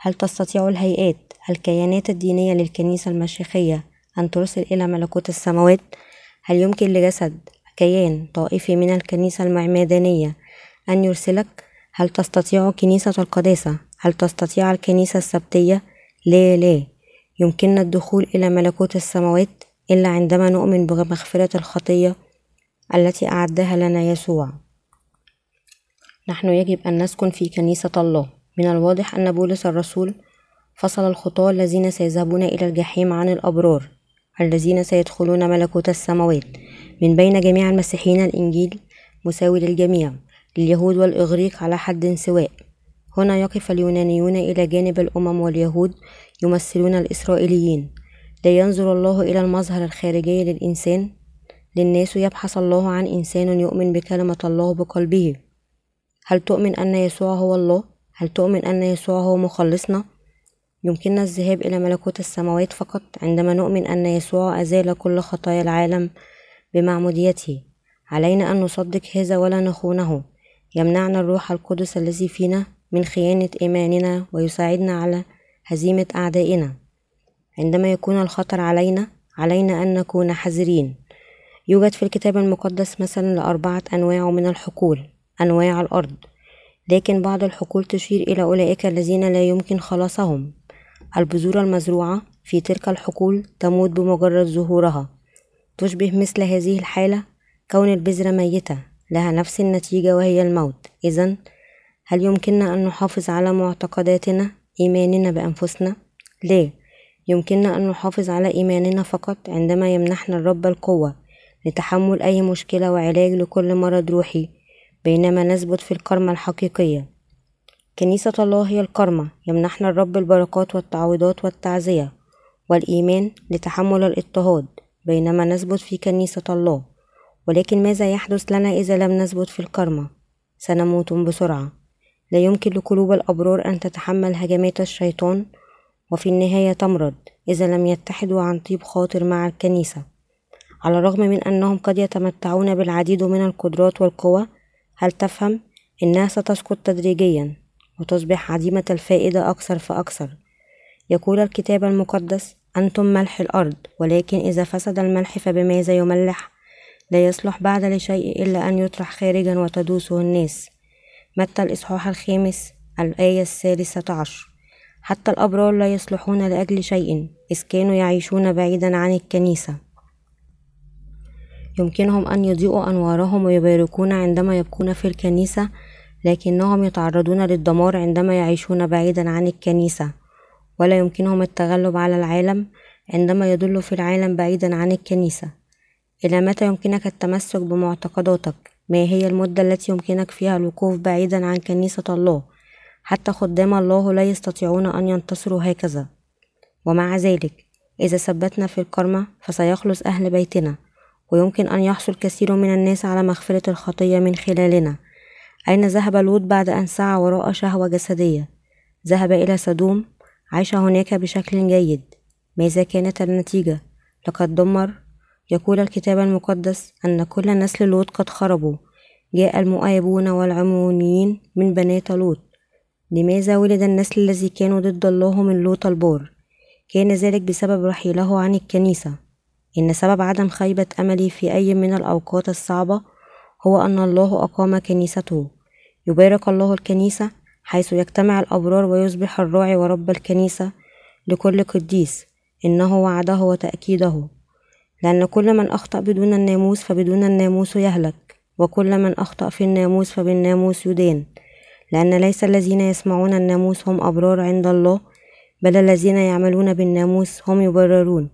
هل تستطيع الهيئات الكيانات الدينية للكنيسة المشيخية أن ترسل إلى ملكوت السماوات؟ هل يمكن لجسد كيان طائفي من الكنيسة المعمدانية أن يرسلك؟ هل تستطيع كنيسة القداسة؟ هل تستطيع الكنيسة السبتية؟ لا لا يمكننا الدخول إلى ملكوت السماوات إلا عندما نؤمن بمغفرة الخطية التي أعدها لنا يسوع نحن يجب أن نسكن في كنيسة الله من الواضح أن بولس الرسول فصل الخطاة الذين سيذهبون إلى الجحيم عن الأبرار الذين سيدخلون ملكوت السماوات. من بين جميع المسيحيين الإنجيل مساوي للجميع لليهود والإغريق على حد سواء. هنا يقف اليونانيون إلى جانب الأمم واليهود يمثلون الإسرائيليين. لا ينظر الله إلى المظهر الخارجي للإنسان. للناس يبحث الله عن إنسان يؤمن بكلمة الله بقلبه. هل تؤمن أن يسوع هو الله؟ هل تؤمن أن يسوع هو مخلصنا؟ يمكننا الذهاب إلى ملكوت السماوات فقط عندما نؤمن أن يسوع أزال كل خطايا العالم بمعموديته. علينا أن نصدق هذا ولا نخونه. يمنعنا الروح القدس الذي فينا من خيانة إيماننا ويساعدنا على هزيمة أعدائنا. عندما يكون الخطر علينا علينا أن نكون حذرين. يوجد في الكتاب المقدس مثلا لأربعة أنواع من الحقول أنواع الأرض. لكن بعض الحقول تشير إلى أولئك الذين لا يمكن خلاصهم. البذور المزروعة في تلك الحقول تموت بمجرد ظهورها. تشبه مثل هذه الحالة كون البذرة ميتة لها نفس النتيجة وهي الموت. إذا هل يمكننا أن نحافظ على معتقداتنا إيماننا بأنفسنا؟ لا. يمكننا أن نحافظ على إيماننا فقط عندما يمنحنا الرب القوة لتحمل أي مشكلة وعلاج لكل مرض روحي بينما نثبت في الكرمة الحقيقية. كنيسة الله هي الكرمة يمنحنا الرب البركات والتعويضات والتعزية والإيمان لتحمل الاضطهاد بينما نثبت في كنيسة الله. ولكن ماذا يحدث لنا إذا لم نثبت في الكرمة؟ سنموت بسرعة. لا يمكن لقلوب الأبرار أن تتحمل هجمات الشيطان وفي النهاية تمرض إذا لم يتحدوا عن طيب خاطر مع الكنيسة. على الرغم من أنهم قد يتمتعون بالعديد من القدرات والقوى هل تفهم إنها ستسقط تدريجيا؟ وتصبح عديمة الفائدة أكثر فأكثر. يقول الكتاب المقدس أنتم ملح الأرض ولكن إذا فسد الملح فبماذا يملح؟ لا يصلح بعد لشيء إلا أن يطرح خارجا وتدوسه الناس. متى الإصحاح الخامس؟ الآية الثالثة عشر. حتى الأبرار لا يصلحون لأجل شيء إذ كانوا يعيشون بعيدا عن الكنيسة. يمكنهم أن يضيئوا أنوارهم ويباركون عندما يبقون في الكنيسة لكنهم يتعرضون للدمار عندما يعيشون بعيدا عن الكنيسة ولا يمكنهم التغلب على العالم عندما يضل في العالم بعيدا عن الكنيسة. إلى متى يمكنك التمسك بمعتقداتك؟ ما هي المدة التي يمكنك فيها الوقوف بعيدا عن كنيسة الله؟ حتى خدام الله لا يستطيعون أن ينتصروا هكذا. ومع ذلك إذا ثبتنا في الكرمة فسيخلص أهل بيتنا ويمكن أن يحصل كثير من الناس على مغفرة الخطية من خلالنا. أين ذهب لوط بعد أن سعى وراء شهوة جسدية؟ ذهب إلى سدوم عاش هناك بشكل جيد. ماذا كانت النتيجة؟ لقد دمر. يقول الكتاب المقدس أن كل نسل لوط قد خربوا. جاء المؤيبون والعمونيين من بنات لوط. لماذا ولد النسل الذي كانوا ضد الله من لوط البار؟ كان ذلك بسبب رحيله عن الكنيسة. إن سبب عدم خيبة أملي في أي من الأوقات الصعبة هو أن الله أقام كنيسته. يبارك الله الكنيسة حيث يجتمع الأبرار ويصبح الراعي ورب الكنيسة لكل قديس إنه وعده وتأكيده. لأن كل من أخطأ بدون الناموس فبدون الناموس يهلك وكل من أخطأ في الناموس فبالناموس يدان لأن ليس الذين يسمعون الناموس هم أبرار عند الله بل الذين يعملون بالناموس هم يبررون.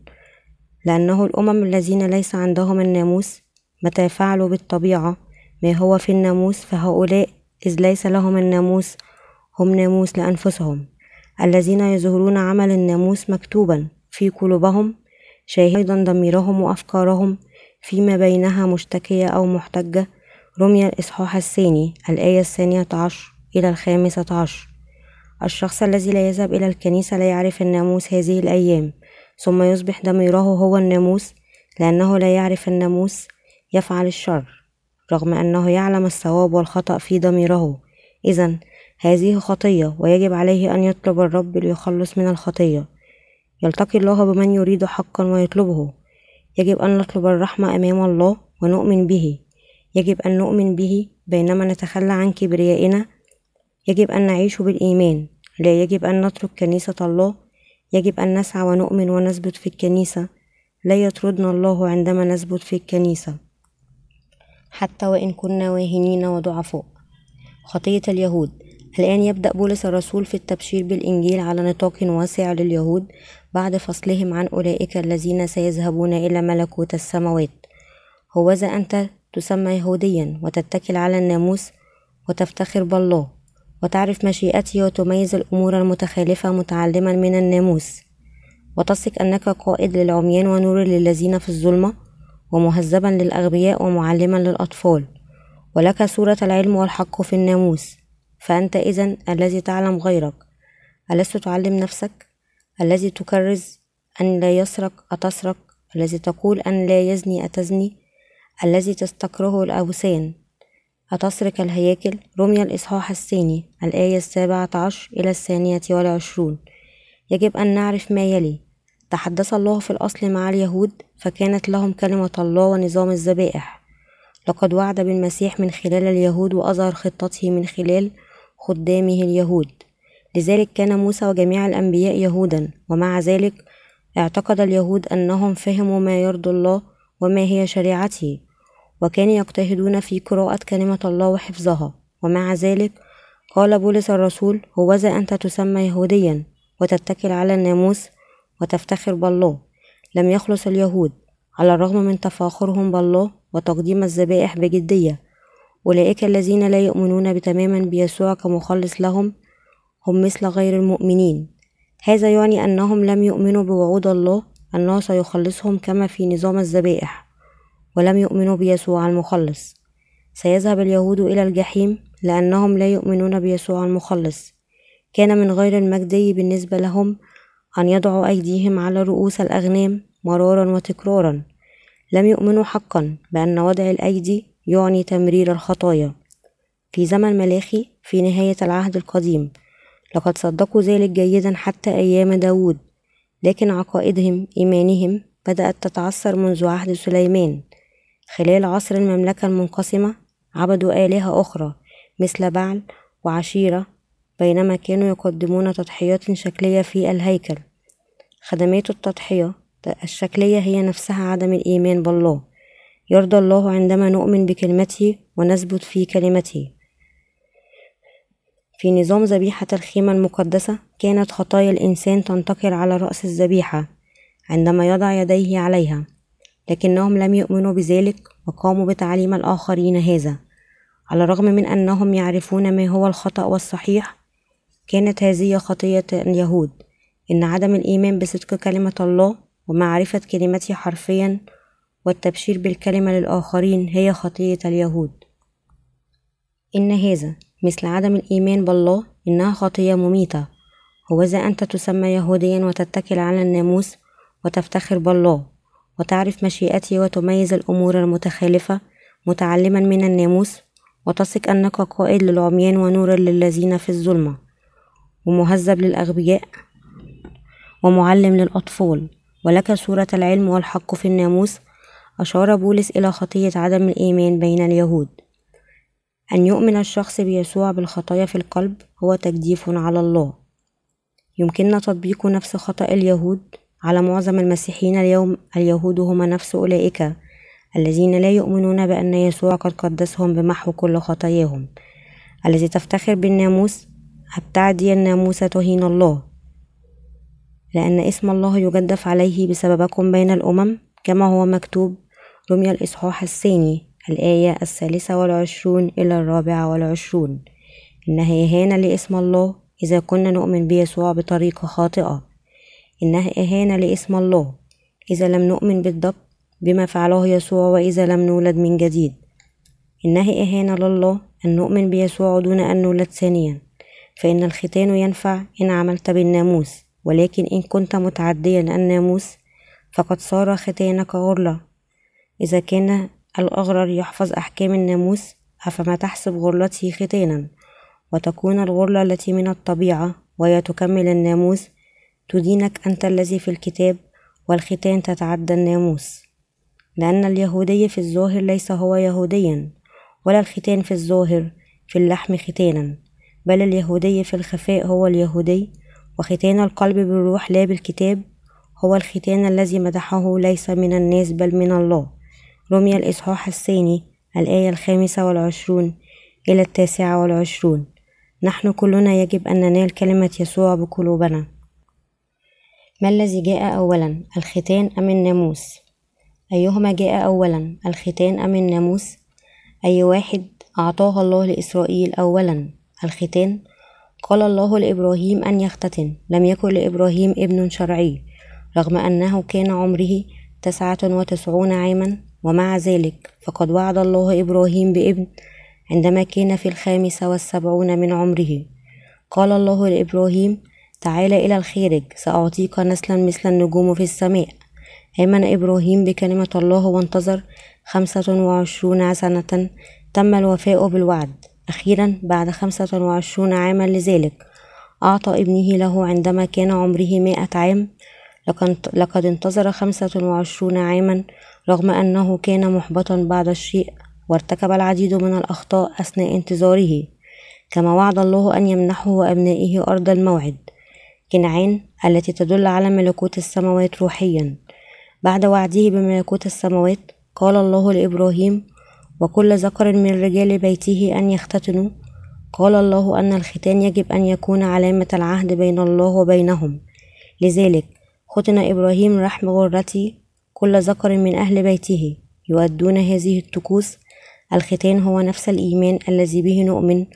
لأنه الأمم الذين ليس عندهم الناموس متى فعلوا بالطبيعة. ما هو في الناموس؟ فهؤلاء إذ ليس لهم الناموس هم ناموس لأنفسهم. الذين يظهرون عمل الناموس مكتوبا في قلوبهم شاهدا ضميرهم وأفكارهم فيما بينها مشتكية أو محتجة. رمي الإصحاح الثاني الآية الثانية عشر إلى الخامسة عشر. الشخص الذي لا يذهب إلى الكنيسة لا يعرف الناموس هذه الأيام ثم يصبح ضميره هو الناموس لأنه لا يعرف الناموس. يفعل الشر رغم أنه يعلم الصواب والخطأ في ضميره. إذا هذه خطية ويجب عليه أن يطلب الرب ليخلص من الخطية. يلتقي الله بمن يريد حقا ويطلبه. يجب أن نطلب الرحمة أمام الله ونؤمن به. يجب أن نؤمن به بينما نتخلى عن كبريائنا. يجب أن نعيش بالإيمان. لا يجب أن نترك كنيسة الله. يجب أن نسعى ونؤمن ونثبت في الكنيسة. لا يطردنا الله عندما نثبت في الكنيسة. حتى وإن كنا واهنين وضعفاء. خطية اليهود. الآن يبدأ بولس الرسول في التبشير بالإنجيل على نطاق واسع لليهود بعد فصلهم عن أولئك الذين سيذهبون إلى ملكوت السماوات. هوذا أنت تسمى يهوديا وتتكل على الناموس وتفتخر بالله وتعرف مشيئته وتميز الأمور المتخالفة متعلما من الناموس. وتثق أنك قائد للعميان ونور للذين في الظلمة؟ ومهذبا للأغبياء ومعلما للأطفال. ولك صورة العلم والحق في الناموس. فأنت إذن الذي تعلم غيرك. ألست تعلم نفسك؟ الذي تكرز أن لا يسرق أتسرق؟ الذي تقول أن لا يزني أتزني؟ الذي تستكرهه الأوثان؟ أتسرق الهياكل؟ رمي الإصحاح الثاني الآية السابعة عشر إلى الثانية والعشرون. يجب أن نعرف ما يلي. تحدث الله في الأصل مع اليهود فكانت لهم كلمة الله ونظام الذبائح. لقد وعد بالمسيح من خلال اليهود وأظهر خطته من خلال خدامه اليهود. لذلك كان موسى وجميع الأنبياء يهودا ومع ذلك اعتقد اليهود أنهم فهموا ما يرضي الله وما هي شريعته وكانوا يجتهدون في قراءة كلمة الله وحفظها. ومع ذلك قال بولس الرسول هوذا أنت تسمى يهوديا وتتكل على الناموس وتفتخر بالله. لم يخلص اليهود. على الرغم من تفاخرهم بالله وتقديم الذبائح بجدية أولئك الذين لا يؤمنون بتماما بيسوع كمخلص لهم هم مثل غير المؤمنين. هذا يعني أنهم لم يؤمنوا بوعود الله أنه سيخلصهم كما في نظام الذبائح ولم يؤمنوا بيسوع المخلص. سيذهب اليهود إلى الجحيم لأنهم لا يؤمنون بيسوع المخلص. كان من غير المجدي بالنسبة لهم أن يضعوا أيديهم على رؤوس الأغنام مرارا وتكرارا. لم يؤمنوا حقا بأن وضع الأيدي يعني تمرير الخطايا. في زمن ملاخي في نهاية العهد القديم لقد صدقوا ذلك جيدا حتى أيام داود لكن عقائدهم إيمانهم بدأت تتعثر منذ عهد سليمان. خلال عصر المملكة المنقسمة عبدوا آلهة أخرى مثل بعل وعشيرة بينما كانوا يقدمون تضحيات شكلية في الهيكل. خدمات التضحية الشكلية هي نفسها عدم الإيمان بالله. يرضى الله عندما نؤمن بكلمته ونثبت في كلمته. في نظام ذبيحة الخيمة المقدسة كانت خطايا الإنسان تنتقل على رأس الذبيحة عندما يضع يديه عليها لكنهم لم يؤمنوا بذلك وقاموا بتعليم الآخرين هذا على الرغم من أنهم يعرفون ما هو الخطأ والصحيح كانت هذه خطية اليهود إن عدم الإيمان بصدق كلمة الله ومعرفة كلمته حرفيا والتبشير بالكلمة للآخرين هي خطية اليهود. إن هذا مثل عدم الإيمان بالله إنها خطية مميتة. هوذا أنت تسمى يهوديا وتتكل على الناموس وتفتخر بالله وتعرف مشيئته وتميز الأمور المتخالفة متعلما من الناموس وتثق أنك قائد للعميان ونور للذين في الظلمة. ومهذب للأغبياء ومعلم للأطفال. ولك صورة العلم والحق في الناموس. أشار بولس إلى خطية عدم الإيمان بين اليهود. أن يؤمن الشخص بيسوع بالخطايا في القلب هو تجديف على الله. يمكننا تطبيق نفس خطأ اليهود على معظم المسيحيين اليوم. اليهود هم نفس أولئك الذين لا يؤمنون بأن يسوع قد قدسهم بمحو كل خطاياهم. الذي تفتخر بالناموس أبتعدي الناموس تهين الله. لأن اسم الله يجدف عليه بسببكم بين الأمم كما هو مكتوب رمي الإصحاح الثاني الآية الثالثة والعشرون إلى الرابعة والعشرون. إنها إهانة لاسم الله إذا كنا نؤمن بيسوع بطريقة خاطئة. إنها إهانة لاسم الله إذا لم نؤمن بالضبط بما فعله يسوع وإذا لم نولد من جديد. إنها إهانة لله أن نؤمن بيسوع دون أن نولد ثانيا. فإن الختان ينفع إن عملت بالناموس ولكن إن كنت متعديا الناموس فقد صار ختانك غرلة إذا كان الأغرر يحفظ أحكام الناموس أفما تحسب غرلته ختانا؟ وتكون الغرلة التي من الطبيعة وهي تكمل الناموس تدينك أنت الذي في الكتاب والختان تتعدى الناموس. لأن اليهودي في الظاهر ليس هو يهوديا ولا الختان في الظاهر في اللحم ختانا. بل اليهودي في الخفاء هو اليهودي وختان القلب بالروح لا بالكتاب هو الختان الذي مدحه ليس من الناس بل من الله. رمي الإصحاح الثاني الآية الخامسة والعشرون إلى التاسعة والعشرون. نحن كلنا يجب أن ننال كلمة يسوع بقلوبنا. ما الذي جاء أولا الختان أم الناموس؟ أيهما جاء أولا الختان أم الناموس؟ أي واحد أعطاها الله لإسرائيل أولا؟ الختان. قال الله لإبراهيم أن يختتن. لم يكن لإبراهيم ابن شرعي رغم أنه كان عمره تسعة وتسعون عاما ومع ذلك فقد وعد الله إبراهيم بابن عندما كان في الخامسة والسبعون من عمره. قال الله لإبراهيم تعال إلى الخارج سأعطيك نسلا مثل النجوم في السماء. آمن إبراهيم بكلمة الله وانتظر خمسة وعشرون سنة تم الوفاء بالوعد. أخيرا بعد خمسة وعشرون عاما لذلك أعطى ابنه له عندما كان عمره مائة عام. لقد انتظر خمسة وعشرون عاما رغم أنه كان محبطا بعض الشيء وارتكب العديد من الأخطاء أثناء انتظاره. كما وعد الله أن يمنحه وأبنائه أرض الموعد كنعان التي تدل على ملكوت السماوات روحيا. بعد وعده بملكوت السماوات قال الله لإبراهيم وكل ذكر من رجال بيته أن يختتنوا. قال الله أن الختان يجب أن يكون علامة العهد بين الله وبينهم. لذلك ختن إبراهيم رحم غرتي كل ذكر من أهل بيته. يؤدون هذه الطقوس. الختان هو نفس الإيمان الذي به نؤمن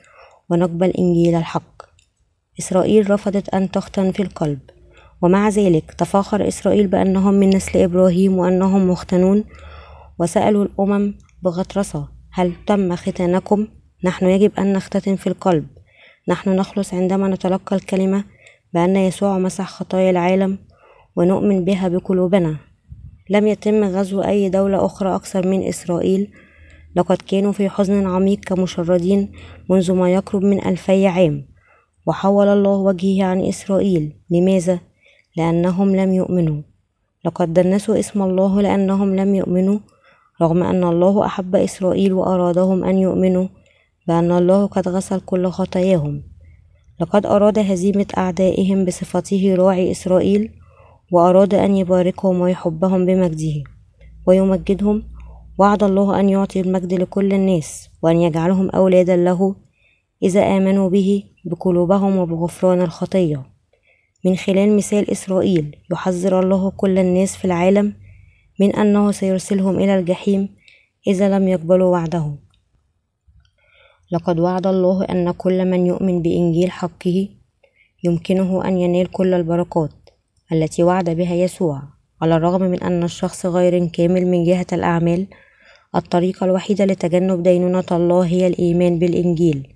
ونقبل إنجيل الحق. إسرائيل رفضت أن تختن في القلب. ومع ذلك تفاخر إسرائيل بأنهم من نسل إبراهيم وأنهم مختنون. وسألوا الأمم بغطرسة هل تم ختانكم؟ نحن يجب أن نختتن في القلب. نحن نخلص عندما نتلقى الكلمة بأن يسوع مسح خطايا العالم ونؤمن بها بقلوبنا. لم يتم غزو أي دولة أخرى أكثر من إسرائيل. لقد كانوا في حزن عميق كمشردين منذ ما يقرب من ألفي عام. وحول الله وجهه عن إسرائيل. لماذا؟ لأنهم لم يؤمنوا. لقد دنسوا اسم الله لأنهم لم يؤمنوا. رغم أن الله أحب إسرائيل وأرادهم أن يؤمنوا بأن الله قد غسل كل خطاياهم. لقد أراد هزيمة أعدائهم بصفته راعي إسرائيل وأراد أن يباركهم ويحبهم بمجده ويمجدهم. وعد الله أن يعطي المجد لكل الناس وأن يجعلهم أولادا له إذا آمنوا به بقلوبهم وبغفران الخطية من خلال مثال إسرائيل يحذر الله كل الناس في العالم من أنه سيرسلهم إلى الجحيم إذا لم يقبلوا وعده. لقد وعد الله أن كل من يؤمن بإنجيل حقه يمكنه أن ينال كل البركات التي وعد بها يسوع على الرغم من أن الشخص غير كامل من جهة الأعمال الطريقة الوحيدة لتجنب دينونة الله هي الإيمان بالإنجيل.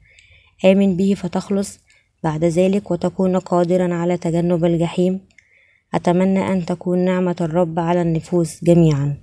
آمن به فتخلص بعد ذلك وتكون قادرا على تجنب الجحيم أتمنى أن تكون نعمة الرب على النفوس جميعا.